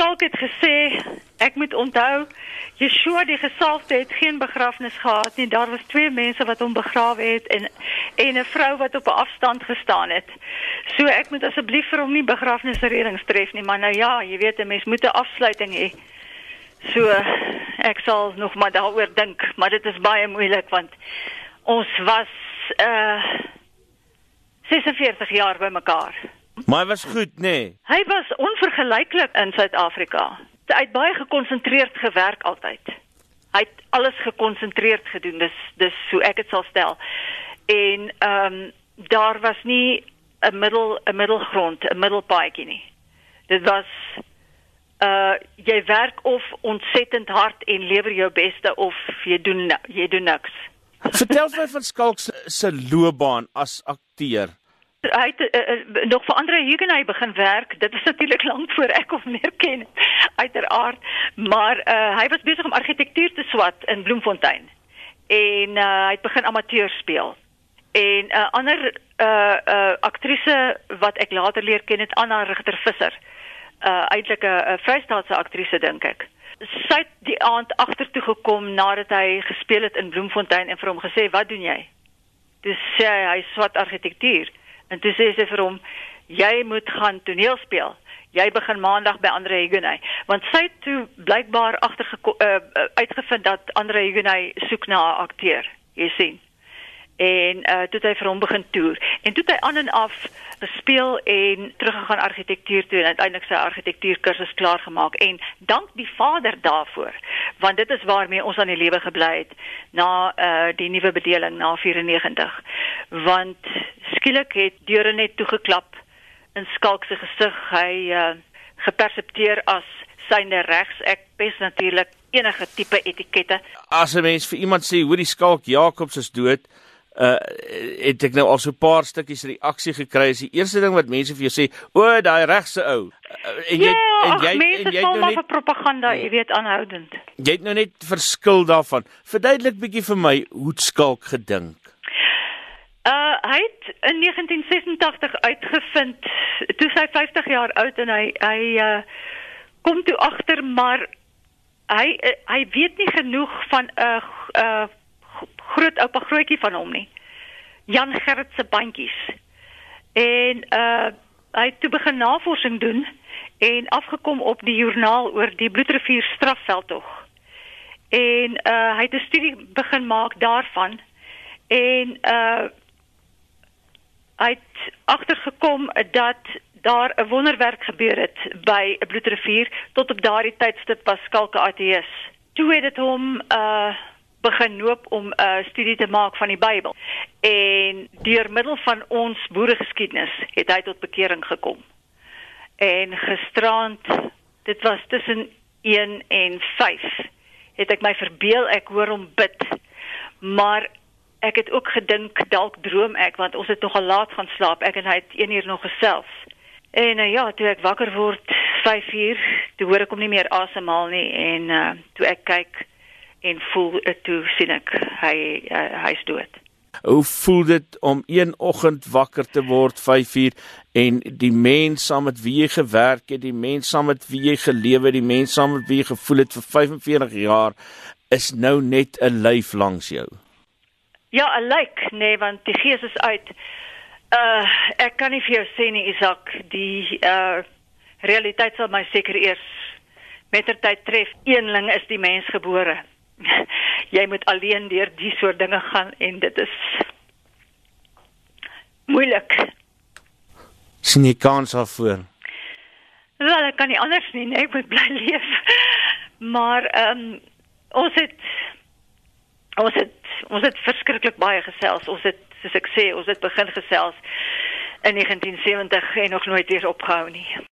Skalk het gesê ek moet onthou Yeshua die gesalfde het geen begrafnis gehad nie. Daar was twee mense wat hom begrawe het en en 'n vrou wat op 'n afstand gestaan het. So ek moet asseblief vir hom nie begrafnisreëlings tref nie, maar nou ja, jy weet 'n mens moet 'n afsluiting hê. So ek sal nog maar daaroor dink, maar dit is baie moeilik want ons was uh 46 jaar bymekaar. Maar hy was goed, nê? Nee. Hy was onvergelyklik in Suid-Afrika. Hy het baie gekonsentreerd gewerk altyd. Hy het alles gekonsentreerd gedoen. Dis dis hoe ek dit sal stel. En ehm um, daar was nie 'n middel 'n middelgrond, 'n middelpaadjie nie. Dit was uh jy werk of ontsettend hard en lewer jou beste of jy doen jy doen niks. Vertel my van Skalk se loopbaan as akteur hy het uh, uh, nog vir ander Huguenot begin werk. Dit was natuurlik lank voor ek of meer ken uiteraard, maar uh, hy was besig om argitektuur te swat in Bloemfontein. En uh, hy het begin amateur speel. En 'n uh, ander uh uh aktrise wat ek later leer ken het Anna Rigter Visser. Uh eintlik 'n Vrystaatse aktrise dink ek. Sy het die aand agtertoe gekom nadat hy gespeel het in Bloemfontein en vir hom gesê, "Wat doen jy?" Dis sê hy, hy swat argitektuur. En toe sê sy vir hom: "Jy moet gaan toneel speel. Jy begin maandag by Andre Huguenot." Want sy het toe blykbaar agter uh, uitgevind dat Andre Huguenot soek na 'n akteur. Jy sien en uh toe het hy vir hom begin toer. En toe het hy aan en af gespeel en teruggegaan argitektuur toe en uiteindelik sy argitektuurkursus klaar gemaak en dank die Vader daarvoor want dit is waarmee ons aan die lewe gebly het na uh die nuwe bedeling na 94 want skielik het deure net toegeklap in skalk se gesig. Hy uh gepersepteer as syne regs. Ek pes natuurlik enige tipe etikette. As 'n mens vir iemand sê hoe die skalk Jakobs is dood uh het ek nou al so 'n paar stukkies reaksie gekry. Is die eerste ding wat mense vir jou sê, "O, daai regse ou." Uh, en jy ja, en jy ach, en jy nou net propaganda, jy weet, aanhoudend. Jy het nou net verskil daarvan. Verduidelik bietjie vir my hoe skalk gedink. Uh hy het in 1986 uitgevind toe hy 50 jaar oud en hy hy uh kom toe agter maar hy hy weet nie genoeg van 'n uh, uh groot oupa grootjie van hom nie. Jan Gerrit se bandjies. En uh hy het toe begin navorsing doen en afgekom op die joernaal oor die Bloedrivier strafveldtog. En uh hy het 'n studie begin maak daarvan en uh hy het agtergekom dat daar 'n wonderwerk gebeur het by 'n bloedrivier tot op daardie tydstip was Skalke ATS. Toe het dit hom uh begin loop om 'n uh, studie te maak van die Bybel. En deur middel van ons boeregeskiedenis het hy tot bekering gekom. En gisterand, dit was tussen 1 en 5, het ek my verbeel ek hoor hom bid. Maar ek het ook gedink dalk droom ek want ons het nogal laat gaan slaap. Ek en hy het 1 uur nog gesels. En uh, ja, toe ek wakker word 5 uur, toe hoor ek hom nie meer asemhaal nie en uh, toe ek kyk en voel dit toe sien ek hy uh, hy's dood. Hoe voel dit om een oggend wakker te word 5uur en die mens saam met wie jy gewerk het, die mens saam met wie jy gelewe het, die mens saam met wie jy gevoel het vir 45 jaar is nou net 'n lyf langs jou. Ja, 'n lyk, nee, want die gees is uit. Uh ek kan nie vir jou sê nie, Isak, die uh realiteit sal my seker eers mettertyd tref. Eenling is die mens gebore. Jy moet alleen deur die soort dinge gaan en dit is moeilik. Sien jy kans af voor? Wel, ek kan nie anders nie, nee, ek moet bly leef. Maar ehm um, ons het ons het ons het verskriklik baie gesels. Ons het soos ek sê, ons het begin gesels in 1970 en nog nooit weer opgehou nie.